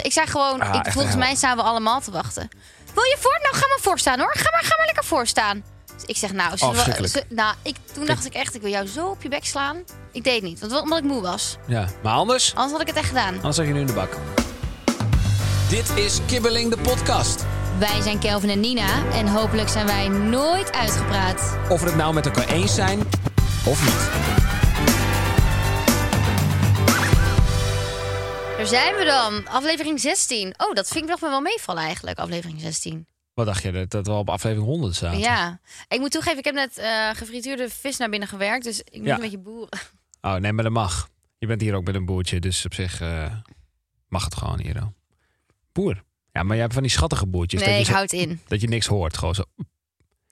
Ik zei gewoon, Ah, ik, volgens mij staan we allemaal te wachten. Wil je voor? Nou, ga maar voorstaan hoor. Ga maar, ga maar lekker voorstaan. Dus ik zeg, nou, we- ze- nou ik, toen dacht ik echt, ik wil jou zo op je bek slaan. Ik deed het niet, want, omdat ik moe was. Ja, maar anders? Anders had ik het echt gedaan. Anders zag je nu in de bak. Dit is Kibbeling de podcast. Wij zijn Kelvin en Nina en hopelijk zijn wij nooit uitgepraat. Of we het nou met elkaar eens zijn of niet. Daar zijn we dan, aflevering 16. Oh, dat vind ik nog wel meevallen eigenlijk, aflevering 16. Wat dacht je, dat, dat we op aflevering 100 zaten? Ja, ik moet toegeven, ik heb net eh, gefrituurde vis naar binnen gewerkt, dus ik moet Ja. een beetje boeren. Oh, nee, maar dat mag. Je bent hier ook met een boertje, dus op zich eh, mag het gewoon hier. hoor. Boer. Ja, maar je hebt van die schattige boertjes. Nee, dat, ik je zo- houd in. dat je niks hoort. Gewoon zo.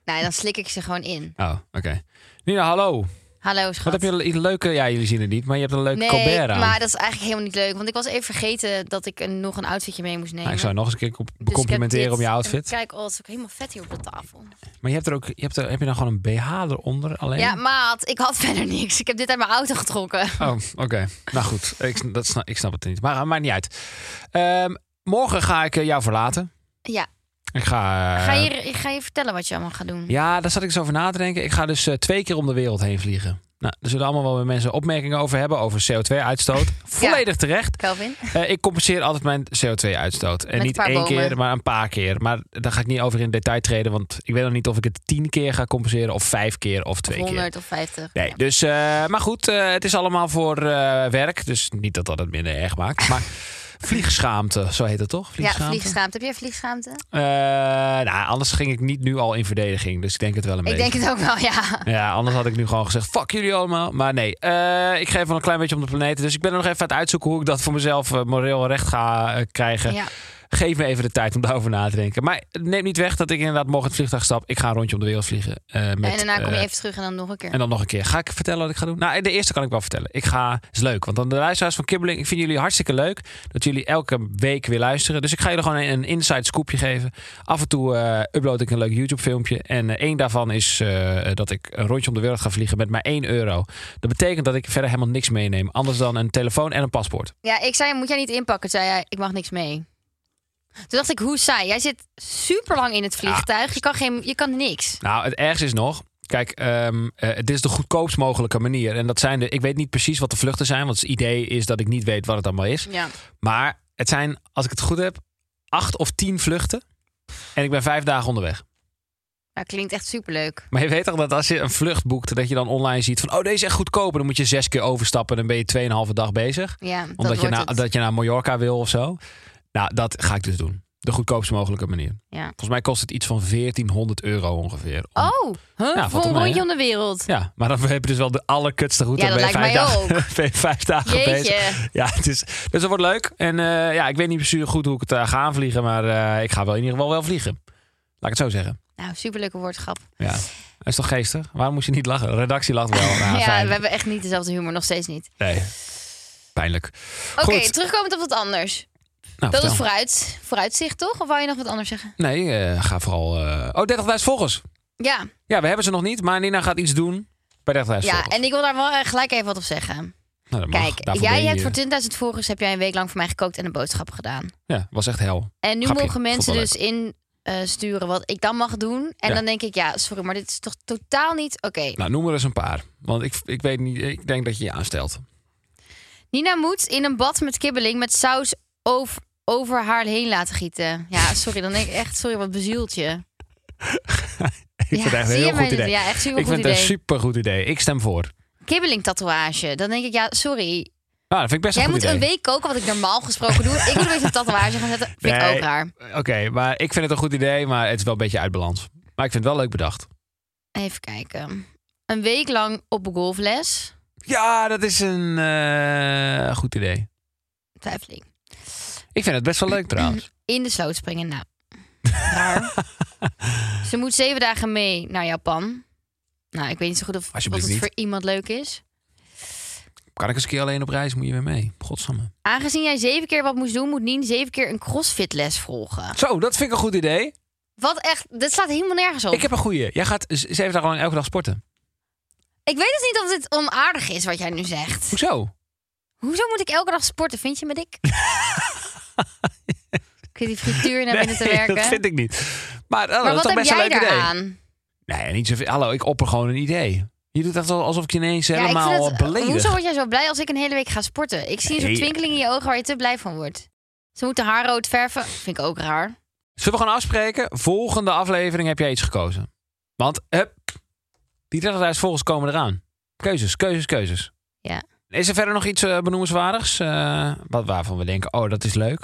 Nee, dan slik ik ze gewoon in. Oh, oké. Nina, hallo. Hallo schat. Wat heb je een leuke... Ja, jullie zien het niet, maar je hebt een leuke Nee, Colbert aan. maar dat is eigenlijk helemaal niet leuk. Want ik was even vergeten dat ik een, nog een outfitje mee moest nemen. Nou, ik zou nog eens een keer Dus complimenteren om je outfit. Kijk, oh, het is ook helemaal vet hier op de tafel. Maar je hebt er ook... Je hebt er, heb je dan gewoon een BH eronder alleen? Ja, maat, ik had verder niks. Ik heb dit uit mijn auto getrokken. Oh, oké. Nou goed, ik, dat snap, ik snap het niet. Maar uh, maakt niet uit. Ehm, morgen ga ik eh, jou verlaten. Ja, Ik ga... eh, ga je, ga je vertellen wat je allemaal gaat doen? Ja, daar zat ik eens over na te denken. Ik ga dus eh, twee keer om de wereld heen vliegen. Nou, er zullen allemaal wel weer mensen opmerkingen over hebben. Over CO2-uitstoot. Volledig terecht. Kelvin? Eh, ik compenseer altijd mijn CO2-uitstoot. En Met niet één bomen. keer, maar een paar keer. Maar daar ga ik niet over in detail treden. Want ik weet nog niet of ik het tien keer ga compenseren. Of vijf keer of twee keer. 100 of 50. Nee, dus, eh, maar goed, eh, het is allemaal voor eh, werk. Dus niet dat dat het minder erg maakt. Maar vliegschaamte, zo heet het toch? Ja, Vliegschaamte? vliegschaamte. Heb jij vliegschaamte? Eh, nou, anders ging ik niet nu al in verdediging. Dus ik denk het wel een Ik beetje. denk het ook wel, ja. Ja, anders had ik nu gewoon gezegd, fuck jullie allemaal. Maar nee, eh, ik geef wel een klein beetje om de planeet. Dus ik ben er nog even aan het uitzoeken hoe ik dat voor mezelf eh, moreel recht ga krijgen. ja. Geef me even de tijd om daarover na te denken. Maar neem niet weg dat ik inderdaad morgen het vliegtuig stap. Ik ga een rondje om de wereld vliegen. eh, met, en daarna kom je eh, even terug en dan nog een keer. en dan nog een keer. Ga ik vertellen wat ik ga doen? Nou, de eerste kan ik wel vertellen. Ik ga, is leuk, want dan de luisteraars van Kibbeling, ik vind jullie hartstikke leuk dat jullie elke week weer luisteren. Dus ik ga jullie gewoon een, een inside scoopje geven. Af en toe eh, upload ik een leuk YouTube filmpje. En één daarvan is dat ik een rondje om de wereld ga vliegen met maar 1 euro. Dat betekent dat ik verder helemaal niks meeneem. Anders dan een telefoon en een paspoort. Ja, ik zei, moet jij niet inpakken? Zei jij, ik mag niks mee. Toen dacht ik, hoe saai. Jij zit super lang in het vliegtuig. Je, kan geen, je kan niks. Nou, het ergste is nog. Kijk, ehm eh, het is de goedkoopst mogelijke manier. En dat zijn de. Ik weet niet precies wat de vluchten zijn. Want het idee is dat ik niet weet wat het allemaal is. Ja. Maar het zijn, als ik het goed heb, acht of tien vluchten. En ik ben vijf dagen onderweg. Dat klinkt echt superleuk. Maar je weet toch dat als je een vlucht boekt, dat je dan online ziet van, oh, deze is echt goedkoper. Dan moet je zes keer overstappen en dan ben je tweeënhalve dag bezig. Ja, dat Omdat je, na, het. dat je naar Mallorca wil of zo. Nou, dat ga ik dus doen. De goedkoopste mogelijke manier. Ja. Volgens mij kost het iets van 1400 euro ongeveer. om- Oh, huh? Ja, voor een rondje om de wereld. Ja, maar dan heb je dus wel de allerkutste route. Ja, dat lijkt vijf mij dagen, je vijf dagen Jeetje. bezig. Ja, het is, dus dat wordt leuk. En eh, ja, ik weet niet precies goed hoe ik het eh, ga aanvliegen. Maar eh, ik ga wel in ieder geval wel vliegen. Laat ik het zo zeggen. Nou, superleuke woordschap. Ja. Dat is toch geestig? Waarom moest je niet lachen? Redactie lacht wel. Nou, ja, fijn. we hebben echt niet dezelfde humor, nog steeds niet. Nee. Pijnlijk. Oké, terugkomend op wat anders. Nou, Dat is vooruit, vooruitzicht, toch? Of wou je nog wat anders zeggen? Nee, eh, ga vooral... eh, Oh, 30.000 volgers. Ja, Ja, we hebben ze nog niet. Maar Nina gaat iets doen bij 30.000 ja volgers. en ik wil daar wel eh, gelijk even wat op zeggen. Nou, mag. Kijk, jij je hebt voor 20.000 volgers heb jij een week lang voor mij gekookt en een boodschappen gedaan. Ja, was echt hel. En nu Grapje, mogen mensen dus in sturen wat ik dan mag doen. En Ja. dan denk ik, ja, sorry, maar dit is toch totaal niet oké. Nou, noem er eens een paar. Want ik, ik weet niet... Ik denk dat je je aanstelt. Nina moet in een bad met kibbeling met saus over, over haar heen laten gieten. Ja, sorry, dan denk ik echt, sorry, wat bezielt je. Ik vind het echt een heel goed idee. Ja, echt super ik goed vind het idee. een super goed idee. Ik stem voor. Kibbeling tatoeage. Dan denk ik, ja, sorry. Nou, dat vind ik best Jij een moet goed een idee. week koken, wat ik normaal gesproken doe. Ik moet een beetje een tatoeage gaan zetten. Vind ik ook raar. Oké, maar ik vind het een goed idee, maar het is wel een beetje uit balans. Maar ik vind het wel leuk bedacht. Even kijken. Een week lang op golfles. Ja, dat is een eh, goed idee. Twijfeling. Ik vind het best wel leuk trouwens. In de sloot springen, nou. Raar. Ze moet zeven dagen mee naar Japan. Nou, ik weet niet zo goed of, of het niet. voor iemand leuk is. Kan ik eens een keer alleen op reis? Moet je weer mee? Godsamme. Aangezien jij zeven keer wat moest doen, moet Nien zeven keer een crossfit les volgen. Zo, dat vind ik een goed idee. Wat echt, dit slaat helemaal nergens op. Ik heb een goeie. Jij gaat zeven dagen lang elke dag sporten. Ik weet dus niet of dit onaardig is wat jij nu zegt. Hoezo? Hoezo moet ik elke dag sporten? Vind je me dik? Kun je die frituur naar binnen te werken? dat vind ik niet. Maar, maar dat is wat toch heb best een jij daaraan? Nee, niet zoveel. Hallo, ik opper gewoon een idee. Je doet echt alsof ik je ineens Ja, ik helemaal beledig. hoezo word jij zo blij als ik een hele week ga sporten? Ik zie een Nee. soort twinkeling in je ogen waar je te blij van wordt. Ze moeten haar rood verven. Vind ik ook raar. Zullen we gewoon afspreken? Volgende aflevering heb jij iets gekozen. Want hup, die 30.000 volgers komen eraan. Keuzes, keuzes, keuzes. Ja. Is er verder nog iets eh, benoemenswaardigs? eh, wat, waarvan we denken, oh, dat is leuk.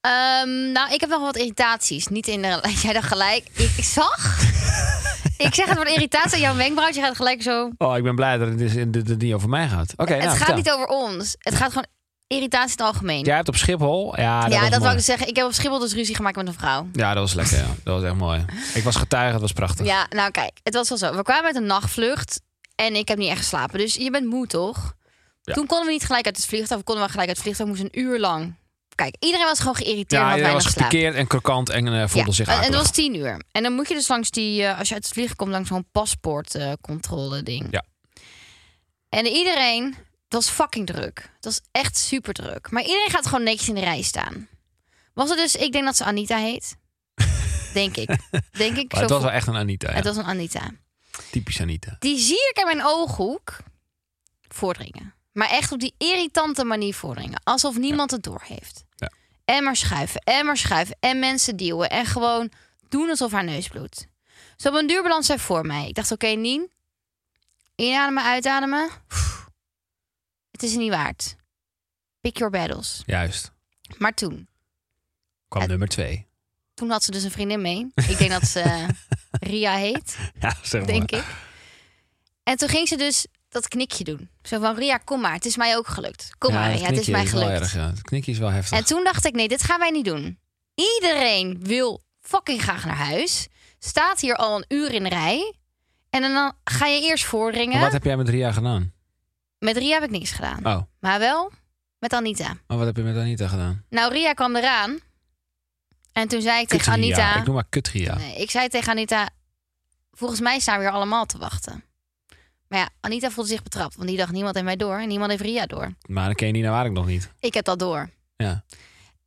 Ehm, nou, ik heb nog wat irritaties. Niet in de... Jij dacht gelijk... Ik zag... ik zeg het wordt irritatie aan jouw wenkbrauwtje. gaat gelijk zo... Oh, ik ben blij dat het, is, dat het niet over mij gaat. Oké, het nou, gaat vertel. niet over ons. Het gaat gewoon irritatie in het algemeen. Jij hebt op Schiphol. Ja, dat, ja, dat wou ik zeggen. Ik heb op Schiphol dus ruzie gemaakt met een vrouw. Ja, dat was lekker. Ja. Dat was echt mooi. Ik was getuige, het was prachtig. Ja, nou kijk, het was wel zo. We kwamen met een nachtvlucht en ik heb niet echt geslapen. Dus je bent moe, toch? Ja. Toen konden we niet gelijk uit het vliegtuig. We konden wel gelijk uit het vliegtuig. We moesten een uur lang. Kijk, iedereen was gewoon geïrriteerd. Ja, iedereen was gepikeerd en krokant en eh, voelde Ja, zich en- en het was tien uur. En dan moet je dus langs die, eh, als je uit het vliegen komt, langs zo'n paspoortcontrole ding. Ja. En iedereen, het was fucking druk. Het was echt super druk. Maar iedereen gaat gewoon netjes in de rij staan. Was het dus, ik denk dat ze Anita heet. Denk ik. Denk ik. Zo het was wel echt een Anita. Ja. Het was een Anita. Typisch Anita. Die zie ik in mijn ooghoek voordringen. Maar echt op die irritante manier voordringen. Alsof niemand het door heeft. Ja. En maar schuiven, en maar schuiven. En mensen duwen. En gewoon doen alsof haar neus bloedt. Zo op een duur belandt zij voor mij. Ik dacht, oké, Nien. Inademen, uitademen. Het is niet waard. Pick your battles. Juist. Maar toen, Kwam nummer twee. toen had ze dus een vriendin mee. Ik denk dat ze Ria heet. Ja, zeg maar. denk ik. En toen ging ze dus dat knikje doen. Zo van, Ria, kom maar. Het is mij ook gelukt. Kom Ja, maar, het is mij gelukt. erg, ja. Het knikje is wel heftig. En toen dacht ik, nee, dit gaan wij niet doen. Iedereen wil fucking graag naar huis. Staat hier al een uur in de rij. En dan ga je eerst voordringen. Maar wat heb jij met Ria gedaan? Met Ria heb ik niks gedaan. Oh. Maar wel met Anita. Maar wat heb je met Anita gedaan? Nou, Ria kwam eraan. En toen zei ik tegen. Anita... Ik noem maar kut Ria. Nee, ik zei tegen Anita, volgens mij staan we hier allemaal te wachten. Maar ja, Anita voelde zich betrapt, want die dacht niemand heeft mij door en niemand heeft Ria door. Maar dan ken je Nina waar ik nog niet. Ik heb dat door. Ja.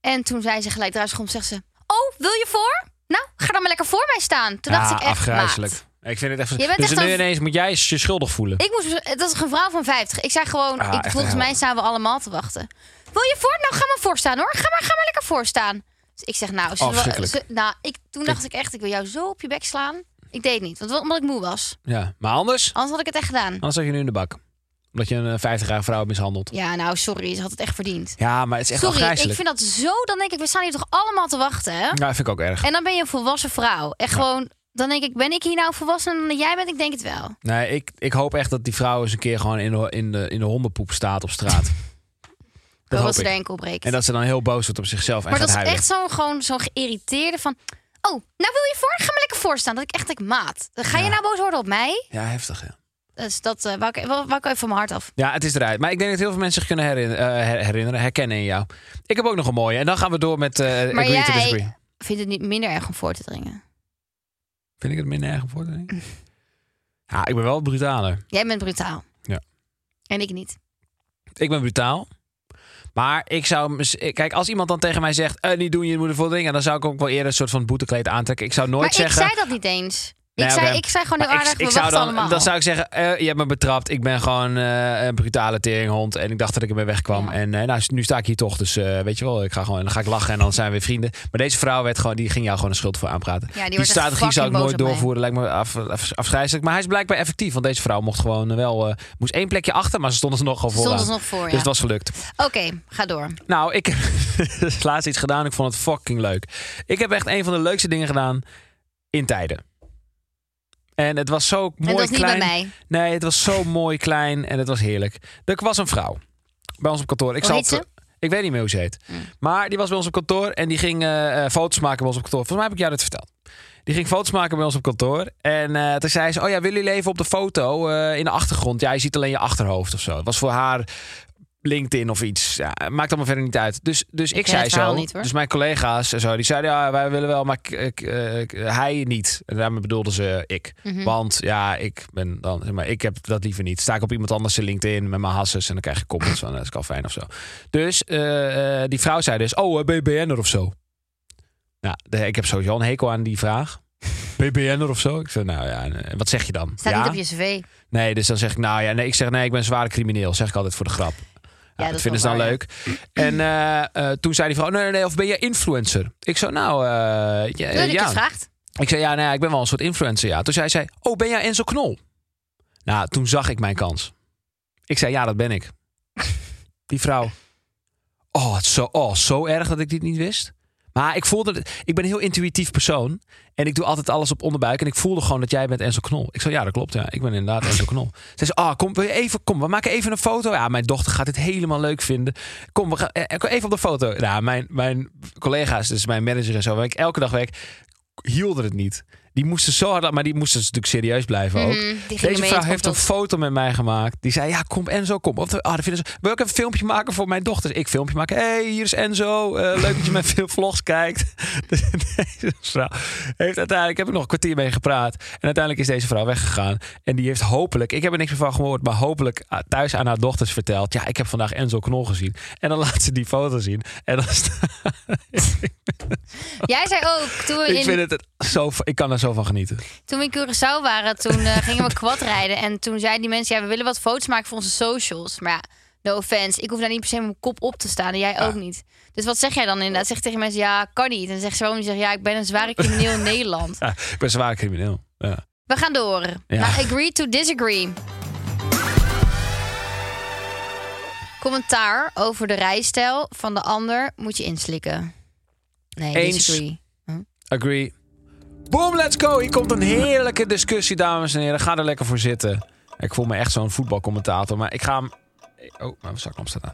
En toen zei ze gelijk eruit schoon, zegt ze, oh, wil je voor? Nou, ga dan maar lekker voor mij staan. Toen dacht ik echt, afgrijzelijk. maat. Ik vind het echt... Je bent dus echt nu een- ineens moet jij je schuldig voelen. Ik moest, het was een vrouw van 50. Ik zei gewoon, Ah, ik, volgens mij staan we allemaal te wachten. Wil je voor? Nou, ga maar voor staan hoor. Ga maar, ga maar lekker voor staan. Dus ik zeg, nou, ze- nou ik, toen dacht ik echt, ik wil jou zo op je bek slaan. Ik deed het niet, want omdat ik moe was. Ja, maar anders? Anders had ik het echt gedaan. Anders zat je nu in de bak. Omdat je een 50-jarige vrouw hebt mishandeld. Ja, nou, sorry, ze had het echt verdiend. Ja, maar het is echt Sorry, ik afgrijzelijk. vind dat zo. Dan denk ik, we staan hier toch allemaal te wachten, hè? Ja, dat vind ik ook erg. En dan ben je een volwassen vrouw. En gewoon, dan denk ik, ben ik hier nou volwassen dan jij bent? Ik denk het wel. Nee, ik, ik hoop echt dat die vrouw eens een keer gewoon in de, in de, in de hondenpoep staat op straat. dat hoop ze ik. er enkel breekt. En dat ze dan heel boos wordt op zichzelf en maar gaat dat is huilen. echt zo'n gewoon zo'n geïrriteerde van. Oh, nou wil je voor? Ga maar lekker voor staan. Dat ik echt denk, maat. Ga je Ja. nou boos worden op mij? Ja, heftig hè. Dus dat uh, wou, ik, wou, wou ik even van mijn hart af. Ja, het is eruit. Maar ik denk dat heel veel mensen zich kunnen herinner- eh, her- herinneren, herkennen in jou. Ik heb ook nog een mooie. En dan gaan we door met eh Maar agree to jij- disagree. Vind het niet minder erg om voor te dringen? Vind ik het minder erg een voordeel? Ja, ik ben wel brutaler. Jij bent brutaal. Ja. En ik niet. Ik ben brutaal. Maar ik zou... Kijk, als iemand dan tegen mij zegt... Eh, niet doen, je moet ervoor dingen. Dan zou ik ook wel eerder een soort van boetekleed aantrekken. Ik zou nooit maar zeggen... ik zei dat niet eens. Nee, ik, zei, ik zei gewoon heel Maar aardig, ik, we ik zou dan, allemaal. dan zou ik zeggen, eh, je hebt me betrapt. Ik ben gewoon eh, een brutale teringhond. En ik dacht dat ik ermee wegkwam. Ja. En eh, nou, nu sta ik hier toch. Dus weet je wel, ik ga gewoon, dan ga ik lachen en dan zijn we weer vrienden. Maar deze vrouw werd gewoon, die ging jou gewoon een schuld voor aanpraten. Ja, die die strategie zou ik nooit doorvoeren. Lijkt me af, af, afschrijzelijk. Maar hij is blijkbaar effectief. Want deze vrouw mocht gewoon wel... moest één plekje achter, maar ze stonden er nogal voor. stonden ze nog voor, ja. Dus het was gelukt. Oké, ga door. Nou, ik heb laatst iets gedaan. Ik vond het fucking leuk. Ik heb echt een van de leukste dingen gedaan in tijden. En het was zo mooi en dat was klein. niet bij mij. Nee, het was zo mooi klein en het was heerlijk. Er was een vrouw bij ons op kantoor. Ik zal het- ze? Ik weet niet meer hoe ze heet. Maar die was bij ons op kantoor en die ging eh, eh, foto's maken bij ons op kantoor. Volgens mij heb ik jou dit verteld. Die ging foto's maken bij ons op kantoor. En eh, toen zei ze: Oh ja, willen jullie even op de foto eh, in de achtergrond? Ja, je ziet alleen je achterhoofd of zo. Het was voor haar LinkedIn of iets. Ja, maakt allemaal verder niet uit. Dus, dus ik, zei zo. niet, dus mijn collega's en zo, die zeiden: Ja, wij willen wel, maar ik, ik, eh, ik- hij niet. En daarmee bedoelden ze ik. Mhm. Want ja, ik ben dan, zeg maar, ik heb dat liever niet. Sta ik op iemand anders zijn LinkedIn met mijn hasses en dan krijg je comments van, dat is al fijn of zo. Dus eh, eh, die vrouw zei dus, oh, eh, ben je BN'er of zo? Nou, ik heb sowieso een hekel aan die vraag. Ben je BN'er of zo? Ik zei, nou ja, wat zeg je dan? Staat ja? niet op je cv. Nee, dus dan zeg ik, nou ja, nee, ik zeg, nee, ik ben zware crimineel. Zeg ik altijd voor de grap. Ja, dat vinden ze dan waar, leuk. En eh, eh, toen zei die vrouw, nee, nee, nee, of ben je influencer? Ik zo, nou, eh, ja, Toen ja. gevraagd. Ik zei, ja, nee, ik ben wel een soort influencer, ja. Toen zei zij, oh, ben jij Enzo Knol? Nou, toen zag ik mijn kans. Ik zei, ja, dat ben ik. Die vrouw. Oh, het zo, oh, zo erg dat ik dit niet wist. Maar ik voelde, ik ben een heel intuïtief persoon. En ik doe altijd alles op onderbuik. En ik voelde gewoon dat jij bent Enzo Knol. Ik zei, ja, dat klopt. Ja, ik ben inderdaad Enzo Knol. Ze zei, ah, kom, wil je even, kom, we maken even een foto. Ja, mijn dochter gaat dit helemaal leuk vinden. Kom, we gaan eh, even op de foto. Nou, mijn, mijn collega's, dus mijn manager en zo, waar ik elke dag werk, hielden het niet. Die moesten zo hard, maar die moesten dus natuurlijk serieus blijven ook. Mhm, Deze vrouw in heeft een foto met mij gemaakt. Die zei, ja, kom Enzo, kom. Of, ah, vinden ze, wil ik een filmpje maken voor mijn dochter? Ik filmpje maken. hey, hier is Enzo. Eh, leuk dat je met veel vlogs kijkt. deze vrouw heeft uiteindelijk, heb ik nog een kwartier mee gepraat. En uiteindelijk is deze vrouw weggegaan. En die heeft hopelijk, ik heb er niks meer van gehoord, maar hopelijk ah, thuis aan haar dochters verteld. Ja, ik heb vandaag Enzo Knol gezien. En dan laat ze die foto zien. En dan Jij zei ook, toen we, ik in, vind het zo, ik kan er zo van genieten. toen we in Curaçao waren, toen eh, gingen we quad rijden. En toen zeiden die mensen, ja, we willen wat foto's maken voor onze socials. Maar ja, no offense, ik hoef daar niet per se mijn kop op te staan. En jij ook niet. Dus wat zeg jij dan inderdaad? Zeg tegen mensen, ja, kan niet. En dan zegt ze waarom? Die zegt, ja, ik ben een zware crimineel in Nederland. Ja, ik ben een zware crimineel. Ja. We gaan door. Ja. Naar agree to disagree. Commentaar over de rijstijl van de ander moet je inslikken. Nee, Eens. disagree. Agree. Boom, let's go. Hier komt een heerlijke discussie, dames en heren. Ga er lekker voor zitten. Ik voel me echt zo'n voetbalcommentator, maar ik ga hem... Oh, mijn zaklamp staat aan.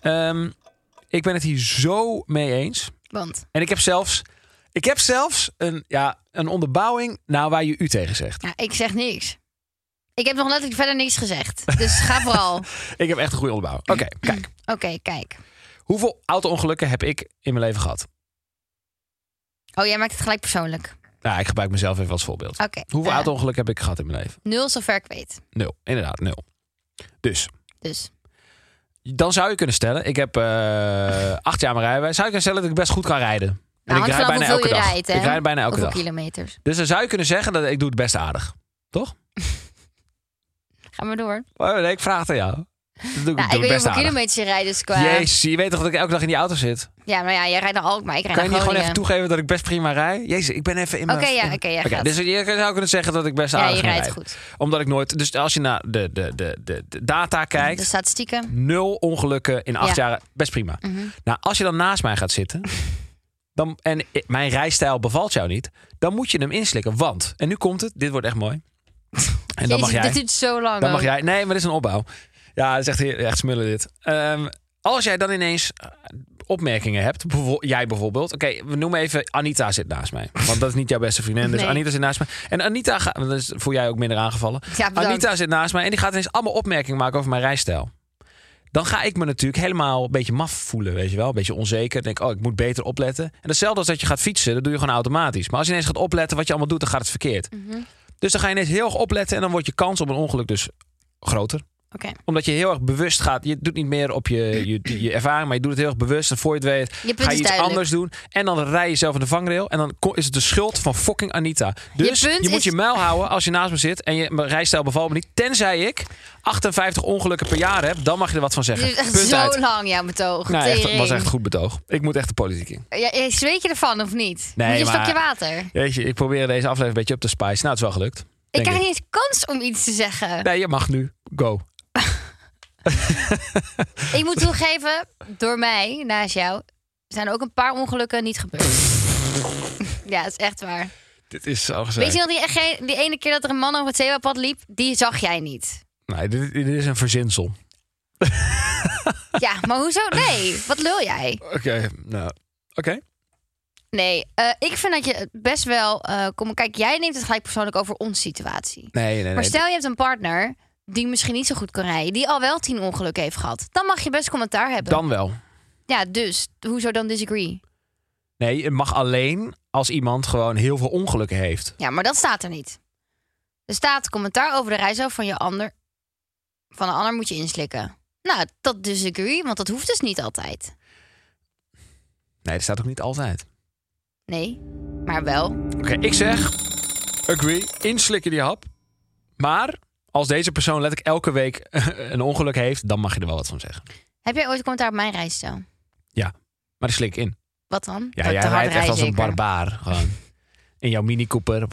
Ehm, ik ben het hier zo mee eens. Want, En ik heb zelfs, ik heb zelfs een, ja, een onderbouwing nou, waar je u tegen zegt. ja, ik zeg niks. Ik heb nog letterlijk verder niks gezegd. Dus ga vooral. Ik heb echt een goede onderbouwing. Oké, kijk. Oké, kijk. Hoeveel auto-ongelukken heb ik in mijn leven gehad? Oh, jij maakt het gelijk persoonlijk. Nou, ik gebruik mezelf even als voorbeeld. Oké. Hoeveel auto-ongelukken heb ik gehad in mijn leven? Nul zover ik weet. Nul. Inderdaad, nul. Dus, Dus. dan zou je kunnen stellen... Ik heb eh, acht jaar mijn rijbewijs. Zou je kunnen stellen dat ik best goed kan rijden. En Nou, ik hangt rijd bijna elke dag. rijdt, ik rijd bijna elke Hoeveel dag. kilometers. Dus dan zou je kunnen zeggen dat ik doe het best aardig. Toch? Ga maar door. Oh, nee, ik vraag het aan jou. Dat doe, ik- Nou, doe ik weet hoeveel aardig. kilometers je rijdt, dus qua... Jezus, je weet toch dat ik elke dag in die auto zit? Ja, maar ja, jij rijdt naar Alkmaar, ik rijd Kan je niet gewoon even toegeven dat ik best prima rijd? Jezus, ik ben even in mijn... Oké, ja, oké, jij gaat. Dus je zou kunnen zeggen dat ik best Ja, aardig je kan rijdt rijden. goed. Omdat ik nooit... Dus als je naar de, de, de, de, de data kijkt... De statistieken. nul ongelukken in acht Ja. jaar. Best prima. Mhm. Nou, als je dan naast mij gaat zitten... Dan, en mijn rijstijl bevalt jou niet... dan moet je hem inslikken. Want, en nu komt het, dit wordt echt mooi. En dan mag jij... Dit duurt zo lang. Dan mag jij. Nee, maar dit is een opbouw. Ja, dat is echt, echt smullen dit. Ehm, als jij dan ineens eh, opmerkingen hebt, jij bijvoorbeeld. Oké, we noemen even Anita zit naast mij. Want dat is niet jouw beste vriendin. Dus Nee. Anita zit naast mij. En Anita, gaat, is- jij ook minder aangevallen. Ja. Anita zit naast mij en die gaat ineens allemaal opmerkingen maken over mijn rijstijl. Dan ga ik me natuurlijk helemaal een beetje maf voelen, weet je wel. Een beetje onzeker. Dan denk oh, ik moet beter opletten. En hetzelfde als dat je gaat fietsen, dat doe je gewoon automatisch. Maar als je ineens gaat opletten wat je allemaal doet, dan gaat het verkeerd. Mhm. Dus dan ga je ineens heel erg opletten en dan wordt je kans op een ongeluk dus groter Omdat je heel erg bewust gaat. Je doet niet meer op je, je, je ervaring, maar je doet het heel erg bewust. En voor je het weet, Je ga je iets duidelijk. anders doen. En dan rij je zelf in de vangrail. En dan is het de schuld van fucking Anita. Dus je, punt moet is- je muil houden als je naast me zit. En je rijstijl bevalt me niet. Tenzij ik 58 ongelukken per jaar heb. Dan mag je er wat van Dit zeggen. is echt Punt zo uit. lang, jouw betoog. Nee, echt, was echt een goed betoog. Ik moet echt de politiek in. Ja, ja, zweet je ervan of niet? Nee, Moet je een maar- stokje water? Weet je, ik probeer deze aflevering een beetje op te spice. Nou, het is wel gelukt. Ik krijg niet eens kans om iets te zeggen. Nee, je mag nu. Go. Ik moet toegeven, door mij, naast jou, zijn ook een paar ongelukken niet gebeurd. ja, dat is echt waar. Dit is zo gezegd. Weet je nog die, die ene keer dat er een man over het zebrapad liep? Die zag jij niet. Nee, dit, dit is een verzinsel. Ja, maar hoezo? Nee, wat lul jij? Oké, nou. Oké. Nee, eh, ik vind dat je best wel... eh kom, kijk, jij neemt het gelijk persoonlijk over onze situatie. Nee, nee, nee. Maar stel je hebt een partner die misschien niet zo goed kan rijden... die al wel tien ongelukken heeft gehad. Dan mag je best commentaar hebben. Dan wel. Ja, dus hoezo dan disagree? Nee, het mag alleen als iemand gewoon heel veel ongelukken heeft. Ja, maar dat staat er niet. Er staat commentaar over de rijstijl van je ander. Van een ander moet je inslikken. Nou, dat disagree, want dat hoeft dus niet altijd. Nee, dat staat ook niet altijd. Nee, maar wel. Oké, ik zeg, agree, inslikken die hap. Maar als deze persoon letterlijk elke week een ongeluk heeft, dan mag je er wel wat van zeggen. Heb jij ooit commentaar op mijn rijstijl? Ja, maar die slik ik in. Wat dan? Ja, Te jij rijdt echt als een rijzeker. barbaar. Gewoon. In jouw Mini Cooper.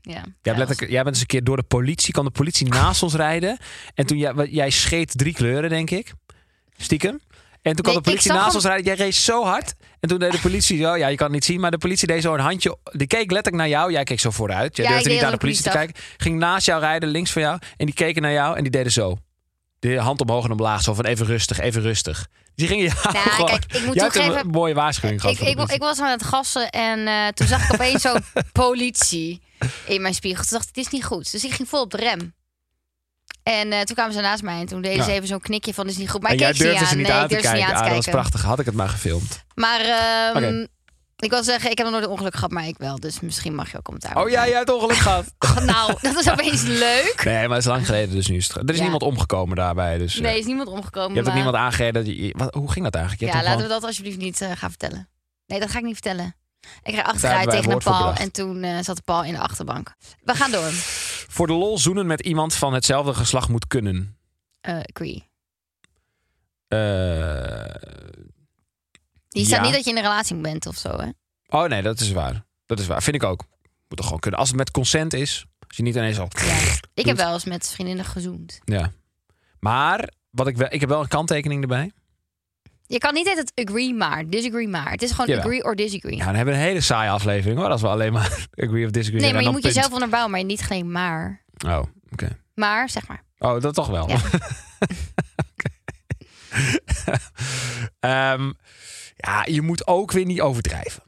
Ja, Jij, jij bent eens een keer door de politie, kwam de politie naast ons rijden. En toen jij, jij scheet drie kleuren, denk ik. Stiekem. En toen kwam Nee, de politie naast ons rijden. Jij reed zo hard. En toen deed de politie zo. Ja, je kan het niet zien. Maar de politie deed zo een handje. Die keek letterlijk naar jou. Jij keek zo vooruit. Jij Ja, durfde niet naar de politie te kijken. Ging naast jou rijden, links van jou. En die keken naar jou en die deden zo. De hand omhoog en omlaag. Zo van even rustig, even rustig. Die gingen jou Nou, gewoon... kijk, ik moet toegeven- een mooie waarschuwing gehad Ik, ik, was aan het gassen en eh, toen zag ik opeens zo'n politie in mijn spiegel. Toen dacht ik, dit is niet goed. Dus ik ging vol op de rem. En eh, toen kwamen ze naast mij en toen deden ze even zo'n knikje van, is niet goed. Maar en ik keek ze niet aan. ze niet nee, aan ik durfde ze kijken. niet aan te dat was kijken. prachtig. Had ik het maar gefilmd. Maar ehm, ik wil zeggen, ik heb nog nooit een ongeluk gehad, maar ik wel. Dus misschien mag je ook commentaar Oh ja, jij hebt ongeluk gehad. Oh, nou, dat is opeens leuk. Nee, maar het is lang geleden, dus nu is het... Er is Ja. niemand omgekomen daarbij, dus... eh, Nee, is niemand omgekomen. je hebt ook niemand aangereden. dat je- wat- hoe ging dat eigenlijk? Je Ja, laten we dat alsjeblieft niet eh, gaan vertellen. Nee, dat ga ik niet vertellen. Ik hebben achteruit tegen een paal en toen eh, zat de paal in de achterbank. We gaan door. Voor de lol zoenen met iemand van hetzelfde geslacht moet kunnen. Agree. Eh, Die staat Ja. niet dat je in een relatie bent of zo, hè? oh nee, dat is waar. Dat is waar. Vind ik ook. Moet toch gewoon kunnen. Als het met consent is. Als je niet ineens al... Ja. Ik heb wel eens met vriendinnen gezoend. Ja. Maar, wat ik, wel, ik heb wel een kanttekening erbij. Je kan niet het agree maar, disagree maar. Het is gewoon Jawel. agree or disagree. Ja, dan hebben we een hele saaie aflevering hoor. Als we alleen maar agree of disagree nee, maar je moet punt. jezelf onderbouwen, maar niet geen maar. Oh, oké. Maar, zeg maar. Oh, dat toch wel. Ja. Oké. Ehm, ja, je moet ook weer niet overdrijven.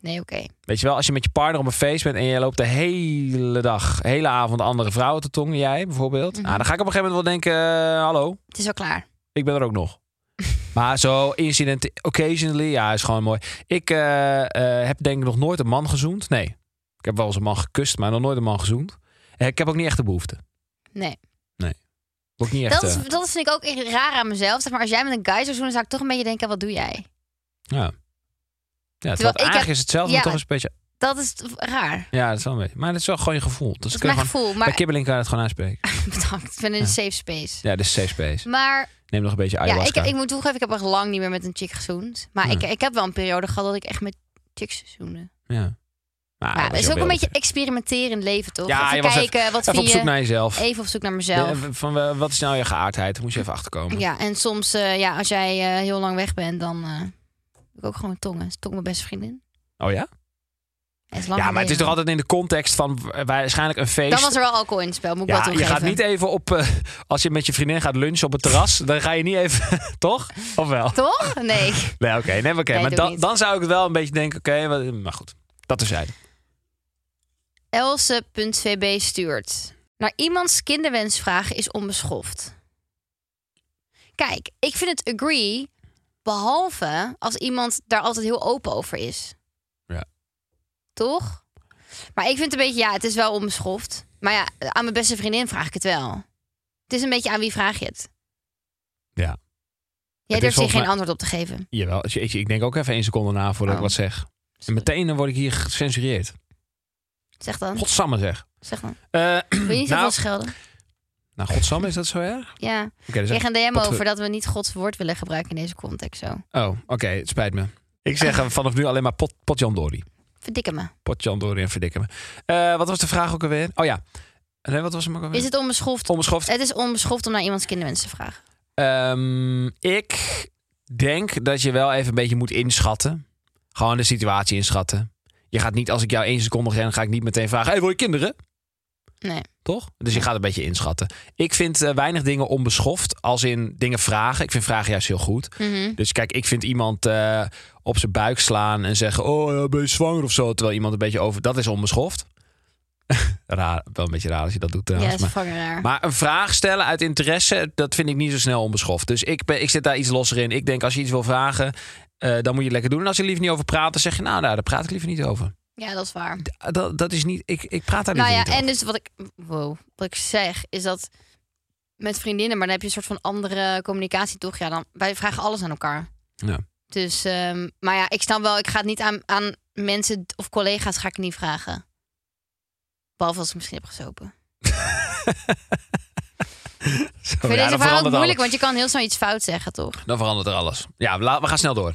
Nee, oké. Weet je wel, als je met je partner op een feest bent en je loopt de hele dag, de hele avond andere vrouwen te tongen, jij bijvoorbeeld. Nou, dan ga ik op een gegeven moment wel denken, eh, hallo, Het is al klaar. ik ben er ook nog. maar zo incident, occasionally, ja, is gewoon mooi. Ik eh, eh, heb denk ik nog nooit een man gezoend. Nee, ik heb wel eens een man gekust, maar nog nooit een man gezoend. En ik heb ook niet echt de behoefte. Nee. Ook niet echt. Dat, is, eh, dat vind ik ook raar aan mezelf. Zeg maar, als jij met een guy zou zoenen, zou ik toch een beetje denken, wat doe jij? ja. Ja, Terwijl eigenlijk heb- is hetzelfde, ja. maar toch een beetje... Dat is raar. Ja, dat is wel een beetje. Maar dat is wel gewoon je gevoel. Dat is mijn gewoon, gevoel. Bij Maar kibbeling kan je het gewoon aanspreken. bedankt. Ik ben in een safe space. Ja, dit is safe space. Maar Neem nog een beetje ja, ayahuasca. ik, ik moet toegeven, ik heb echt lang niet meer met een chick gezoend. Maar Ja. ik, ik heb wel een periode gehad dat ik echt met chicks zoende. Ja. Nou, ja, het is je ook een beetje experimenteren in het leven, toch? Ja, je even was kijken, wat Even op zoek je? naar jezelf. Even op zoek naar mezelf. De- van eh, wat is nou je geaardheid? Daar moest je even achterkomen. Ja, en soms, eh, ja, als jij eh, heel lang weg bent, dan eh, doe ik ook gewoon tongen. Tong mijn beste vriendin. Oh ja? Ja, maar het is toch altijd in de context van w- waarschijnlijk een feest. Dan was er wel alcohol in het spel, moet ik wel ja, je gaat niet even op... eh, als je met je vriendin gaat lunchen op het terras, dan ga je niet even... toch? Of wel? Toch? Nee. Nee, oké. nee, oké. Nee, maar dan, dan zou ik het wel een beetje denken, oké, maar goed. Dat is Else.vb stuurt. Naar iemands kinderwens vragen is onbeschoft. Kijk, ik vind het agree, behalve als iemand daar altijd heel open over is. Toch? Maar ik vind het een beetje, ja, het is wel onbeschoft. Maar ja, aan mijn beste vriendin vraag ik het wel. Het is een beetje aan wie vraag je het? Ja. Jij durft hier geen mij- antwoord op te geven. Jawel. Ik, ik denk ook even één seconde na voordat ik Oh. wat zeg. En meteen dan word ik hier gecensureerd. Zeg dan. Godsamme zeg. Zeg dan. Eh, Wil je niet nou, schelden? nou, godsamme, is dat zo erg? Ja. Oké, dus Ik een DM over dat we niet Gods woord willen gebruiken in deze context zo. Oh, oké, het spijt me. Ik zeg eh, vanaf nu alleen maar pot, potjandori. Verdikken me. Potjandori en verdikken me. Eh, wat was de vraag ook alweer? Oh ja. Nee, wat was hem ook alweer? Is het onbeschoft? Onbeschoft. Het is onbeschoft om naar iemands kinderwens te vragen. Ehm, ik denk dat je wel even een beetje moet inschatten. Gewoon de situatie inschatten. Je gaat niet, als ik jou één seconde ren, ga ik niet meteen vragen: hey, wil je kinderen? Nee. Toch? Dus je gaat een beetje inschatten. Ik vind eh, weinig dingen onbeschoft, als in dingen vragen. Ik vind vragen juist heel goed. Mhm. Dus kijk, ik vind iemand eh, op zijn buik slaan en zeggen: Oh, ja, ben je zwanger of zo? Terwijl iemand een beetje over. Dat is onbeschoft. raar, wel een beetje raar als je dat doet trouwens. maar, fucking raar. maar een vraag stellen uit interesse, dat vind ik niet zo snel onbeschoft. Dus ik, ben, ik zit daar iets losser in. Ik denk, als je iets wil vragen, eh, dan moet je het lekker doen. En als je er liever niet over praat, dan zeg je: Nou, nou daar praat ik liever niet over. Ja, dat is waar. Dat, dat is niet. Ik, ik praat daar Nou liever ja, niet en dus wat ik, wow, wat ik zeg is dat met vriendinnen, maar dan heb je een soort van andere communicatie toch? Ja, dan wij vragen alles aan elkaar. Ja. Dus, ehm, maar ja, ik snap wel, ik ga het niet aan, aan mensen of collega's ga ik niet vragen. Behalve als ik misschien heb gesopen. Zo, Ik vind ja, deze verhaal verandert moeilijk, alles. want je kan heel snel iets fout zeggen, toch? Dan verandert er alles. Ja, we gaan snel door.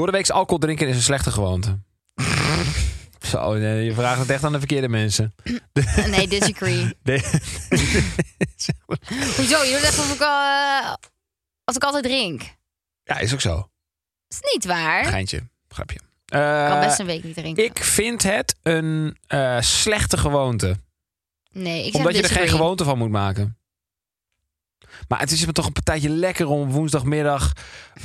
Door de week alcohol drinken is een slechte gewoonte. Zo, nee, je vraagt het echt aan de verkeerde mensen. Nee, disagree. Nee. Hoezo? Je doet echt of ik, al, eh, als ik altijd drink. ja, is ook zo. Is niet waar. Ik Geintje, grapje. kan Eh, best een week niet drinken. ik vind het een eh, slechte gewoonte. nee, ik zeg Omdat je er geen gewoonte van moet maken. Maar het is me toch een partijtje lekker om woensdagmiddag,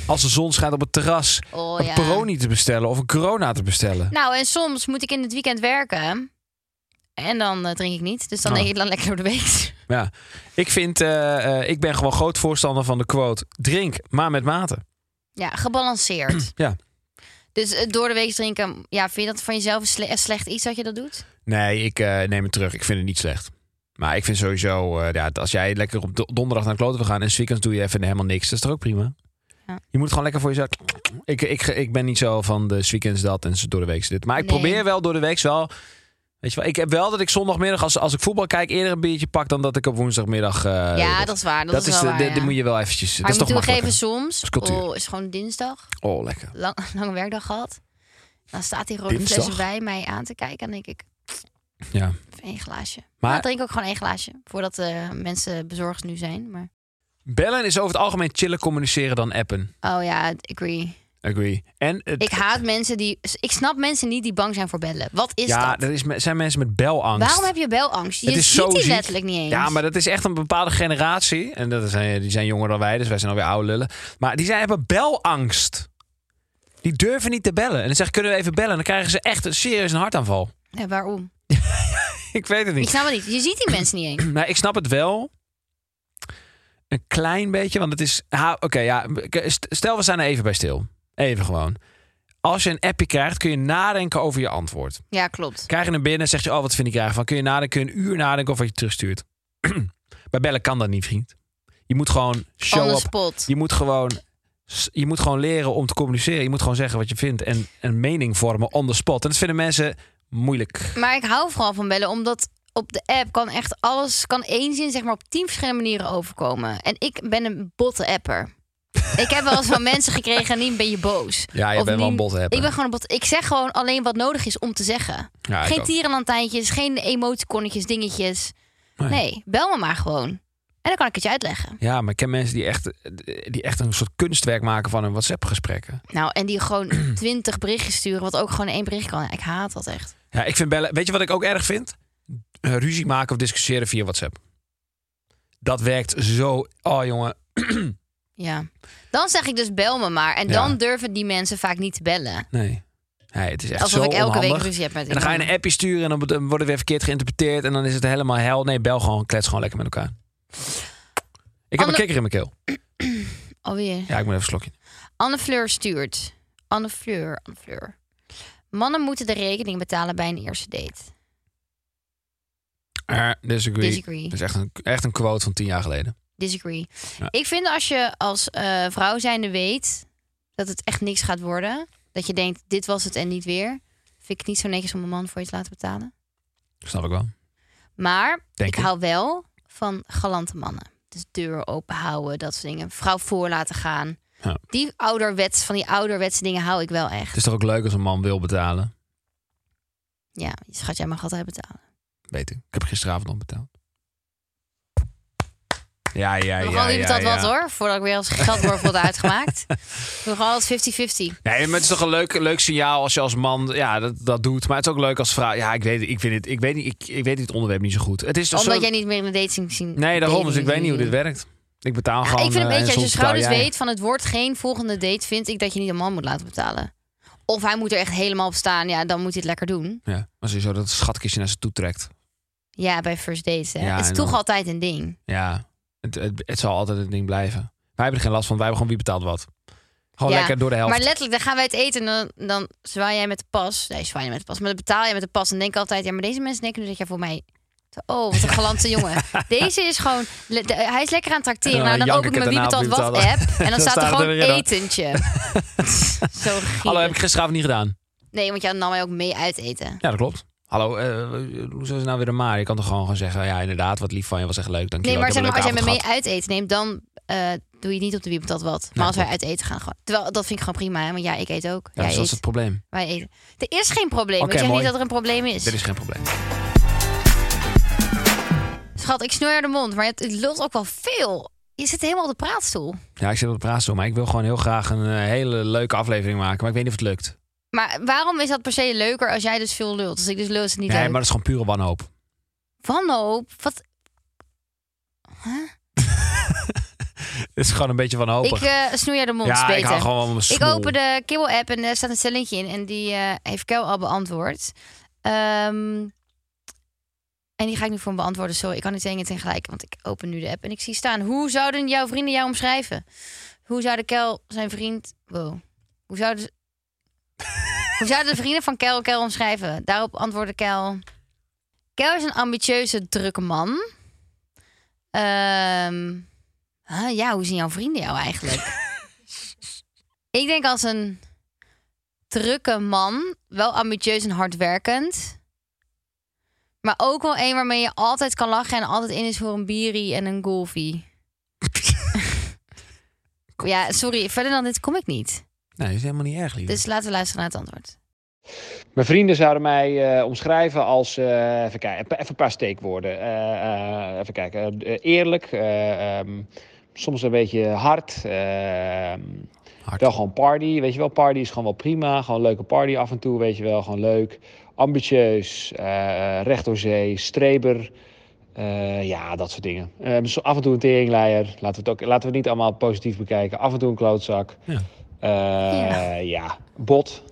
als de zon schijnt op het terras, Oh, een ja. Peroni te bestellen of een Corona te bestellen. Nou, en soms moet ik in het weekend werken. En dan eh, drink ik niet. Dus dan Oh. denk ik dan lekker door de week. Ja, ik vind, eh, eh, ik ben gewoon groot voorstander van de quote: drink, maar met mate. Ja, gebalanceerd. Ja. Dus door de week drinken, ja, vind je dat van jezelf een sle- een slecht iets dat je dat doet? Nee, ik neem het terug. Ik vind het niet slecht. Maar ik vind sowieso, eh, ja, als jij lekker op do- donderdag naar de kloten wil gaan en weekends doe je even helemaal niks, dat is toch ook prima? Ja. Je moet het gewoon lekker voor jezelf. Ik, ik, ik ben niet zo van de weekends dat en door de week dit. Maar ik Nee. probeer wel door de week wel. Weet je wel, ik heb wel dat ik zondagmiddag, als, als ik voetbal kijk, eerder een biertje pak dan dat ik op woensdagmiddag. eh, ja, dat is waar. Dat, dat is de, waar, moet je wel eventjes. Maar dat is toch makkelijker. soms, is oh, is gewoon dinsdag, Oh, lekker. lang, lange werkdag gehad. Dan staat die rode fles bij mij aan te kijken. En denk ik, Ja. één glaasje. Maar dan drink ook gewoon één glaasje. Voordat de mensen bezorgd nu zijn. Maar... bellen is over het algemeen chiller communiceren dan appen. Oh ja, agree. Agree. En het- Ik haat mensen die... Ik snap mensen niet die bang zijn voor bellen. Wat is ja, dat? er is, zijn mensen met belangst. Waarom heb je belangst? Je Het is ziet zo die ziek. letterlijk niet eens. Ja, maar dat is echt een bepaalde generatie. En dat zijn, die zijn jonger dan wij, dus wij zijn alweer oude lullen. Maar die zijn, hebben belangst. Die durven niet te bellen. En dan zeg ik, kunnen we even bellen? En dan krijgen ze echt een serieus een hartaanval. Ja, waarom? Ik weet het Ik niet. snap het niet. Je ziet die mensen niet eens. Nou, ik snap het wel. Een klein beetje, want het is... ha, Oké, ja. st- Stel, we staan er even bij stil. Even gewoon. Als je een appje krijgt, kun je nadenken over je antwoord. Ja, klopt. Krijg je hem binnen, zeg je, oh, wat vind ik eigenlijk van? Kun je nadenken, kun je een uur nadenken of wat je terugstuurt. Bij bellen kan dat niet, vriend. Je moet gewoon show up. spot. Je moet gewoon, je moet gewoon leren om te communiceren. Je moet gewoon zeggen wat je vindt en een mening vormen on the spot. En dat vinden mensen moeilijk. Maar ik hou vooral van bellen, omdat op de app kan echt alles, kan één zin zeg maar op tien verschillende manieren overkomen. En ik ben een botte apper. ik heb wel eens van mensen gekregen en niet ben je boos. Ja, je Of bent wel een botte apper. Ik ben gewoon een bot. Ik zeg gewoon alleen wat nodig is om te zeggen. Ja, geen tierenlantijntjes, geen emoticonnetjes, dingetjes. Nee. Nee. bel me maar gewoon. En dan kan ik het je uitleggen. Ja, maar ik ken mensen die echt, die echt een soort kunstwerk maken van hun WhatsApp-gesprekken. Nou, en die gewoon twintig berichtjes sturen, wat ook gewoon één bericht kan. Ik haat dat echt. Ja, ik vind bellen. Weet je wat ik ook erg vind? Eh, ruzie maken of discussiëren via WhatsApp. Dat werkt zo. Oh jongen. Ja. Dan zeg ik dus bel me maar. En Ja. dan durven die mensen vaak niet te bellen. Nee. Nee, het is echt Alsof zo ik elke onhandig. week ruzie heb met En dan ga je een appje sturen en dan wordt het weer verkeerd geïnterpreteerd. En dan is het helemaal hel. Nee, bel gewoon, klets gewoon lekker met elkaar. Ik heb Anne- een kikker in mijn keel. Alweer. Ja, ik moet even een slokje. Anne Fleur stuurt. Anne Fleur, Anne Fleur. Mannen moeten de rekening betalen bij een eerste date. Uh, disagree. Disagree. Dat is echt een, echt een quote van tien jaar geleden. disagree. Ja. Ik vind als je als eh, vrouw zijnde weet dat het echt niks gaat worden, dat je denkt dit was het en niet weer, vind ik het niet zo netjes om een man voor je te laten betalen. Snap ik wel. Maar Denk ik ik. hou wel van galante mannen. Dus deur open houden, dat soort dingen. Vrouw voor laten gaan. Ja. Die ouderwets, van die ouderwetse dingen hou ik wel echt. Het is toch ook leuk als een man wil betalen? Ja, schat, jij mag altijd betalen. Weet ik. Ik heb gisteravond nog betaald. Ja, ja, ja. ja, dat wat hoor, voordat ik weer als geldworp wordt uitgemaakt. We gaan altijd 50-50. Nee, maar het is toch een leuk, leuk signaal als je als man ja, dat, dat doet. Maar het is ook leuk als vrouw. Ja, ik weet, ik vind het, ik weet, niet, ik, ik weet het onderwerp niet zo goed. Het is toch Omdat zo... jij niet meer in de dating zien. Nee, daarom. Dus ik weet niet hoe dit werkt. Ik betaal Ja, gewoon. ik vind een eh, beetje, als je schouders jij. weet van het wordt geen volgende date, vind ik dat je niet een man moet laten betalen. Of hij moet er echt helemaal op staan, ja, dan moet hij het lekker doen. Ja, als je zo dat schatkistje naar ze toe trekt. Ja, bij first dates. Hè. Ja, het is toch altijd een ding. Ja, het, het, het zal altijd een ding blijven. Wij hebben er geen last van. Wij hebben gewoon wie betaalt wat. Gewoon Ja, lekker door de helft. Maar letterlijk, dan gaan wij het eten en dan, dan zwaai jij met de pas. Nee, zwaai je met de pas. Maar dan betaal je met de pas. En denk altijd, ja, maar deze mensen denken nu dat jij voor mij... Oh, wat een galante jongen. Deze is gewoon... de- hij is lekker aan het trakteren. En nou, dan open ik mijn wie betaalt wat app. En dan, staat er gewoon etentje. Zo Hallo, heb ik gisteravond niet gedaan. Nee, want jij nam mij ook mee uit eten. Ja, dat klopt. Hallo, eh hoe zou ze nou weer een maar? Je kan toch gewoon gaan zeggen, ja inderdaad, wat lief van je, was echt leuk. Dank je Nee, maar zeg als jij me mee uit eten neemt, dan eh, doe je niet op de wie betaalt wat. Maar Nee, als wij uit eten gaan, gewoon. Terwijl, dat vind ik gewoon prima, hè? want ja, ik eet ook. Ja, dus dat eet, is het probleem. wij eten. Er is geen probleem. Oké, ik zeg mooi. niet dat er een probleem is. Dit is geen probleem. Schat, ik snoer de mond, maar het, het lult ook wel veel. Je zit helemaal op de praatstoel. Ja, ik zit op de praatstoel, maar ik wil gewoon heel graag een eh, hele leuke aflevering maken. Maar ik weet niet of het lukt. Maar waarom is dat per se leuker als jij dus veel lult? Als ik dus lul is het niet Nee, leuk. maar dat is gewoon pure wanhoop. Wanhoop? Wat? Het is gewoon een beetje wanhopig. Ik eh snoer je de mond, ja, beter. ik hou gewoon mijn Ik open de Kibbel-app en er staat een stellingje in. En die eh, heeft Kel al beantwoord. Ehm, en die ga ik nu voor hem beantwoorden. Sorry, ik kan niet tegen het tegelijk. Want ik open nu de app en ik zie staan. Hoe zouden jouw vrienden jou omschrijven? Hoe zouden Kel zijn vriend... Wow. Hoe zouden... Hoe zouden de vrienden van Kel Kel omschrijven? Daarop antwoordde Kel... Kel is een ambitieuze, drukke man. Ehm, huh, ja, hoe zien jouw vrienden jou eigenlijk? Ik denk als een drukke man, wel ambitieus en hardwerkend. Maar ook wel een waarmee je altijd kan lachen en altijd in is voor een bierie en een golfie. ja, sorry, verder dan dit kom ik niet. Nee, dat is helemaal niet erg, lief. Dus laten we luisteren naar het antwoord. Mijn vrienden zouden mij eh, omschrijven als, eh, even kijken, even een paar steekwoorden. Eh, eh, even kijken, eerlijk, eh, ehm, soms een beetje hard, ehm, Hard. wel gewoon party, weet je wel, party is gewoon wel prima, gewoon een leuke party af en toe, weet je wel, gewoon leuk. Ambitieus, eh, recht door zee, streber, eh, ja, dat soort dingen. Eh, zo af en toe een teringleier, laten we, het ook, laten we het niet allemaal positief bekijken. Af en toe een klootzak. Ja. Eh, ja. bot,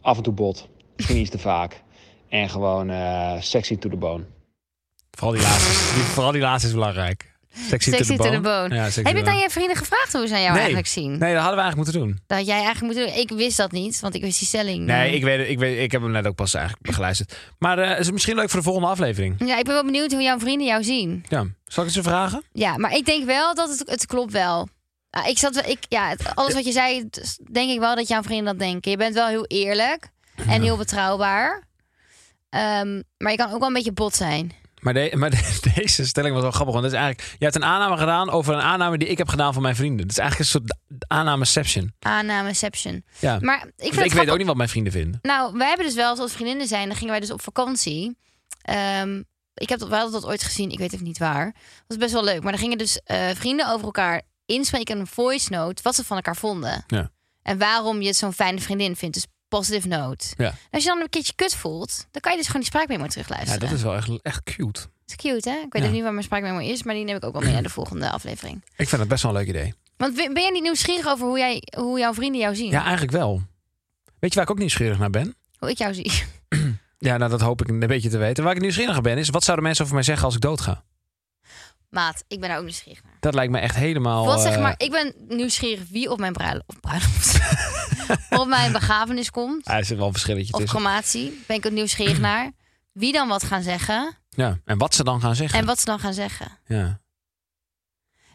af en toe bot. Misschien iets te vaak. En gewoon eh, sexy to the bone. Vooral die laatste, die, vooral die laatste is belangrijk. Sexy, Sexy to the bone. Ja, Heb je het aan je vrienden gevraagd hoe ze jou Nee. eigenlijk zien? Nee, dat hadden we eigenlijk moeten doen. Dat had jij eigenlijk moet doen. Ik wist dat niet, want ik wist die stelling. Nee, ik, weet, ik, weet, ik heb hem net ook pas eigenlijk geluisterd. Maar eh is het misschien leuk voor de volgende aflevering? Ja, ik ben wel benieuwd hoe jouw vrienden jou zien. Ja. Zal ik ze vragen? Ja, maar ik denk wel dat het, het klopt wel. Ah, ik zat, wel- ik, ja, het- alles wat je zei, het- denk ik wel dat jouw vrienden dat denken. Je bent wel heel eerlijk en heel betrouwbaar. Ehm, maar je kan ook wel een beetje bot zijn. Maar, de- maar de- deze stelling was wel grappig. Want dat is eigenlijk, je hebt een aanname gedaan over een aanname die ik heb gedaan van mijn vrienden. Het is eigenlijk een soort aannameception. Aannameception. Ja. Maar ik vind het ik weet grappig- ook niet wat mijn vrienden vinden. Nou, wij hebben dus wel, als vriendinnen zijn, dan gingen wij dus op vakantie. Ehm, ik heb dat, hadden dat ooit gezien, ik weet even niet waar. Dat was best wel leuk. Maar dan gingen dus eh, vrienden over elkaar inspreken in een voice note wat ze van elkaar vonden. Ja. En waarom je zo'n fijne vriendin vindt. Dus positive note. Ja. Als je dan een keertje kut voelt, dan kan je dus gewoon die spraakmemo Ja, terugluisteren. dat is wel echt, echt cute. Dat is cute, hè? Ik weet Ja. ook niet waar mijn spraakmemo is, maar die neem ik ook wel mee naar de volgende aflevering. Ik vind het best wel een leuk idee. Want ben ben jij niet nieuwsgierig over hoe, jij, hoe jouw vrienden jou zien? Ja, eigenlijk wel. Weet je waar ik ook nieuwsgierig naar ben? Hoe ik jou zie. Ja, nou, dat hoop ik een beetje te weten. Waar ik nieuwsgierig naar ben, is wat zouden mensen over mij zeggen als ik doodga? Maat, ik ben daar ook nieuwsgierig naar. Dat lijkt me echt helemaal... Wat zeg eh, maar, ik ben nieuwsgierig wie op mijn bruiloft, of bruiloft, op mijn begrafenis komt. ah, er zit wel een verschilletje Of tussen. crematie. Ben ik ook nieuwsgierig naar. Wie dan wat gaan zeggen. Ja, en wat ze dan gaan zeggen. En wat ze dan gaan zeggen. Ja.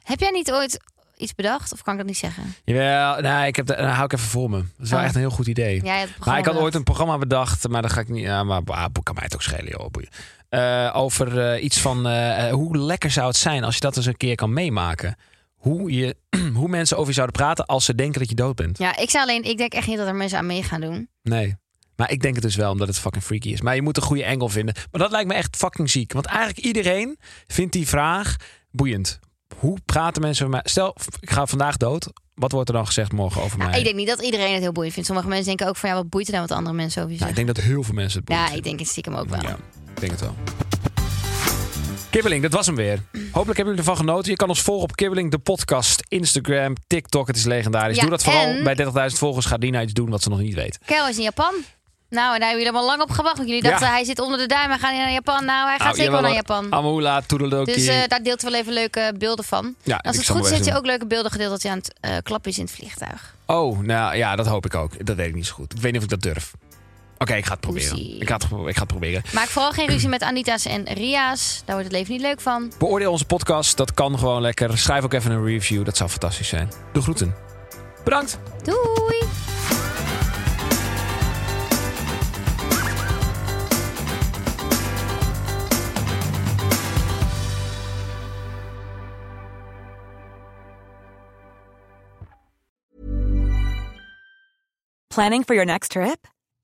Heb jij niet ooit iets bedacht? Of kan ik dat niet zeggen? Jawel, nee, ik heb de, nou, hou ik even voor me. Dat is wel Oh. echt een heel goed idee. Ja, maar ik had ooit een programma bedacht, maar dat ga ik niet. Ja, maar ah, kan mij het ook schelen, joh. Eh, over eh, iets van eh, hoe lekker zou het zijn als je dat eens een keer kan meemaken. Hoe, je, hoe mensen over je zouden praten als ze denken dat je dood bent. Ja, ik zou alleen... Ik denk echt niet dat er mensen aan mee gaan doen. Nee. Maar ik denk het dus wel, omdat het fucking freaky is. Maar je moet een goede angle vinden. Maar dat lijkt me echt fucking ziek. Want eigenlijk iedereen vindt die vraag boeiend. Hoe praten mensen over mij? Stel, ik ga vandaag dood. Wat wordt er dan gezegd morgen over Nou, mij? ik denk niet dat iedereen het heel boeiend vindt. Sommige mensen denken ook van... Ja, wat boeit er nou wat andere mensen over je Nou, ik zeggen? denk dat heel veel mensen het boeiend Ja, ik denk het stiekem ook wel. Ja, ik denk het wel. Kibbeling, dat was hem weer. Hopelijk hebben jullie ervan genoten. Je kan ons volgen op Kibbeling, de podcast, Instagram, TikTok. Het is legendarisch. Ja, Doe dat vooral en- bij 30.000 volgers. Gaat Dina iets doen wat ze nog niet weet. Kel is in Japan. Nou, en daar hebben jullie allemaal lang op gewacht. Want jullie dachten, Ja. hij zit onder de duim. Hij gaat niet naar Japan. Nou, hij gaat Nou, zeker wel naar Japan. Amahula, toedeledokie. Dus eh, daar deelt wel even leuke beelden van. Ja, Als het goed is, heeft hij ook leuke beelden gedeeld dat hij aan het eh, klappen is in het vliegtuig. Oh, nou ja, dat hoop ik ook. Dat weet ik niet zo goed. Ik weet niet of ik dat durf. Oké, ik ga het proberen. Ik ga het, ik ga het proberen. Maak vooral geen ruzie met Anita's en Ria's. Daar wordt het leven niet leuk van. Beoordeel onze podcast. Dat kan gewoon lekker. Schrijf ook even een review. Dat zou fantastisch zijn. De groeten. Bedankt. Doei! Planning for your next trip?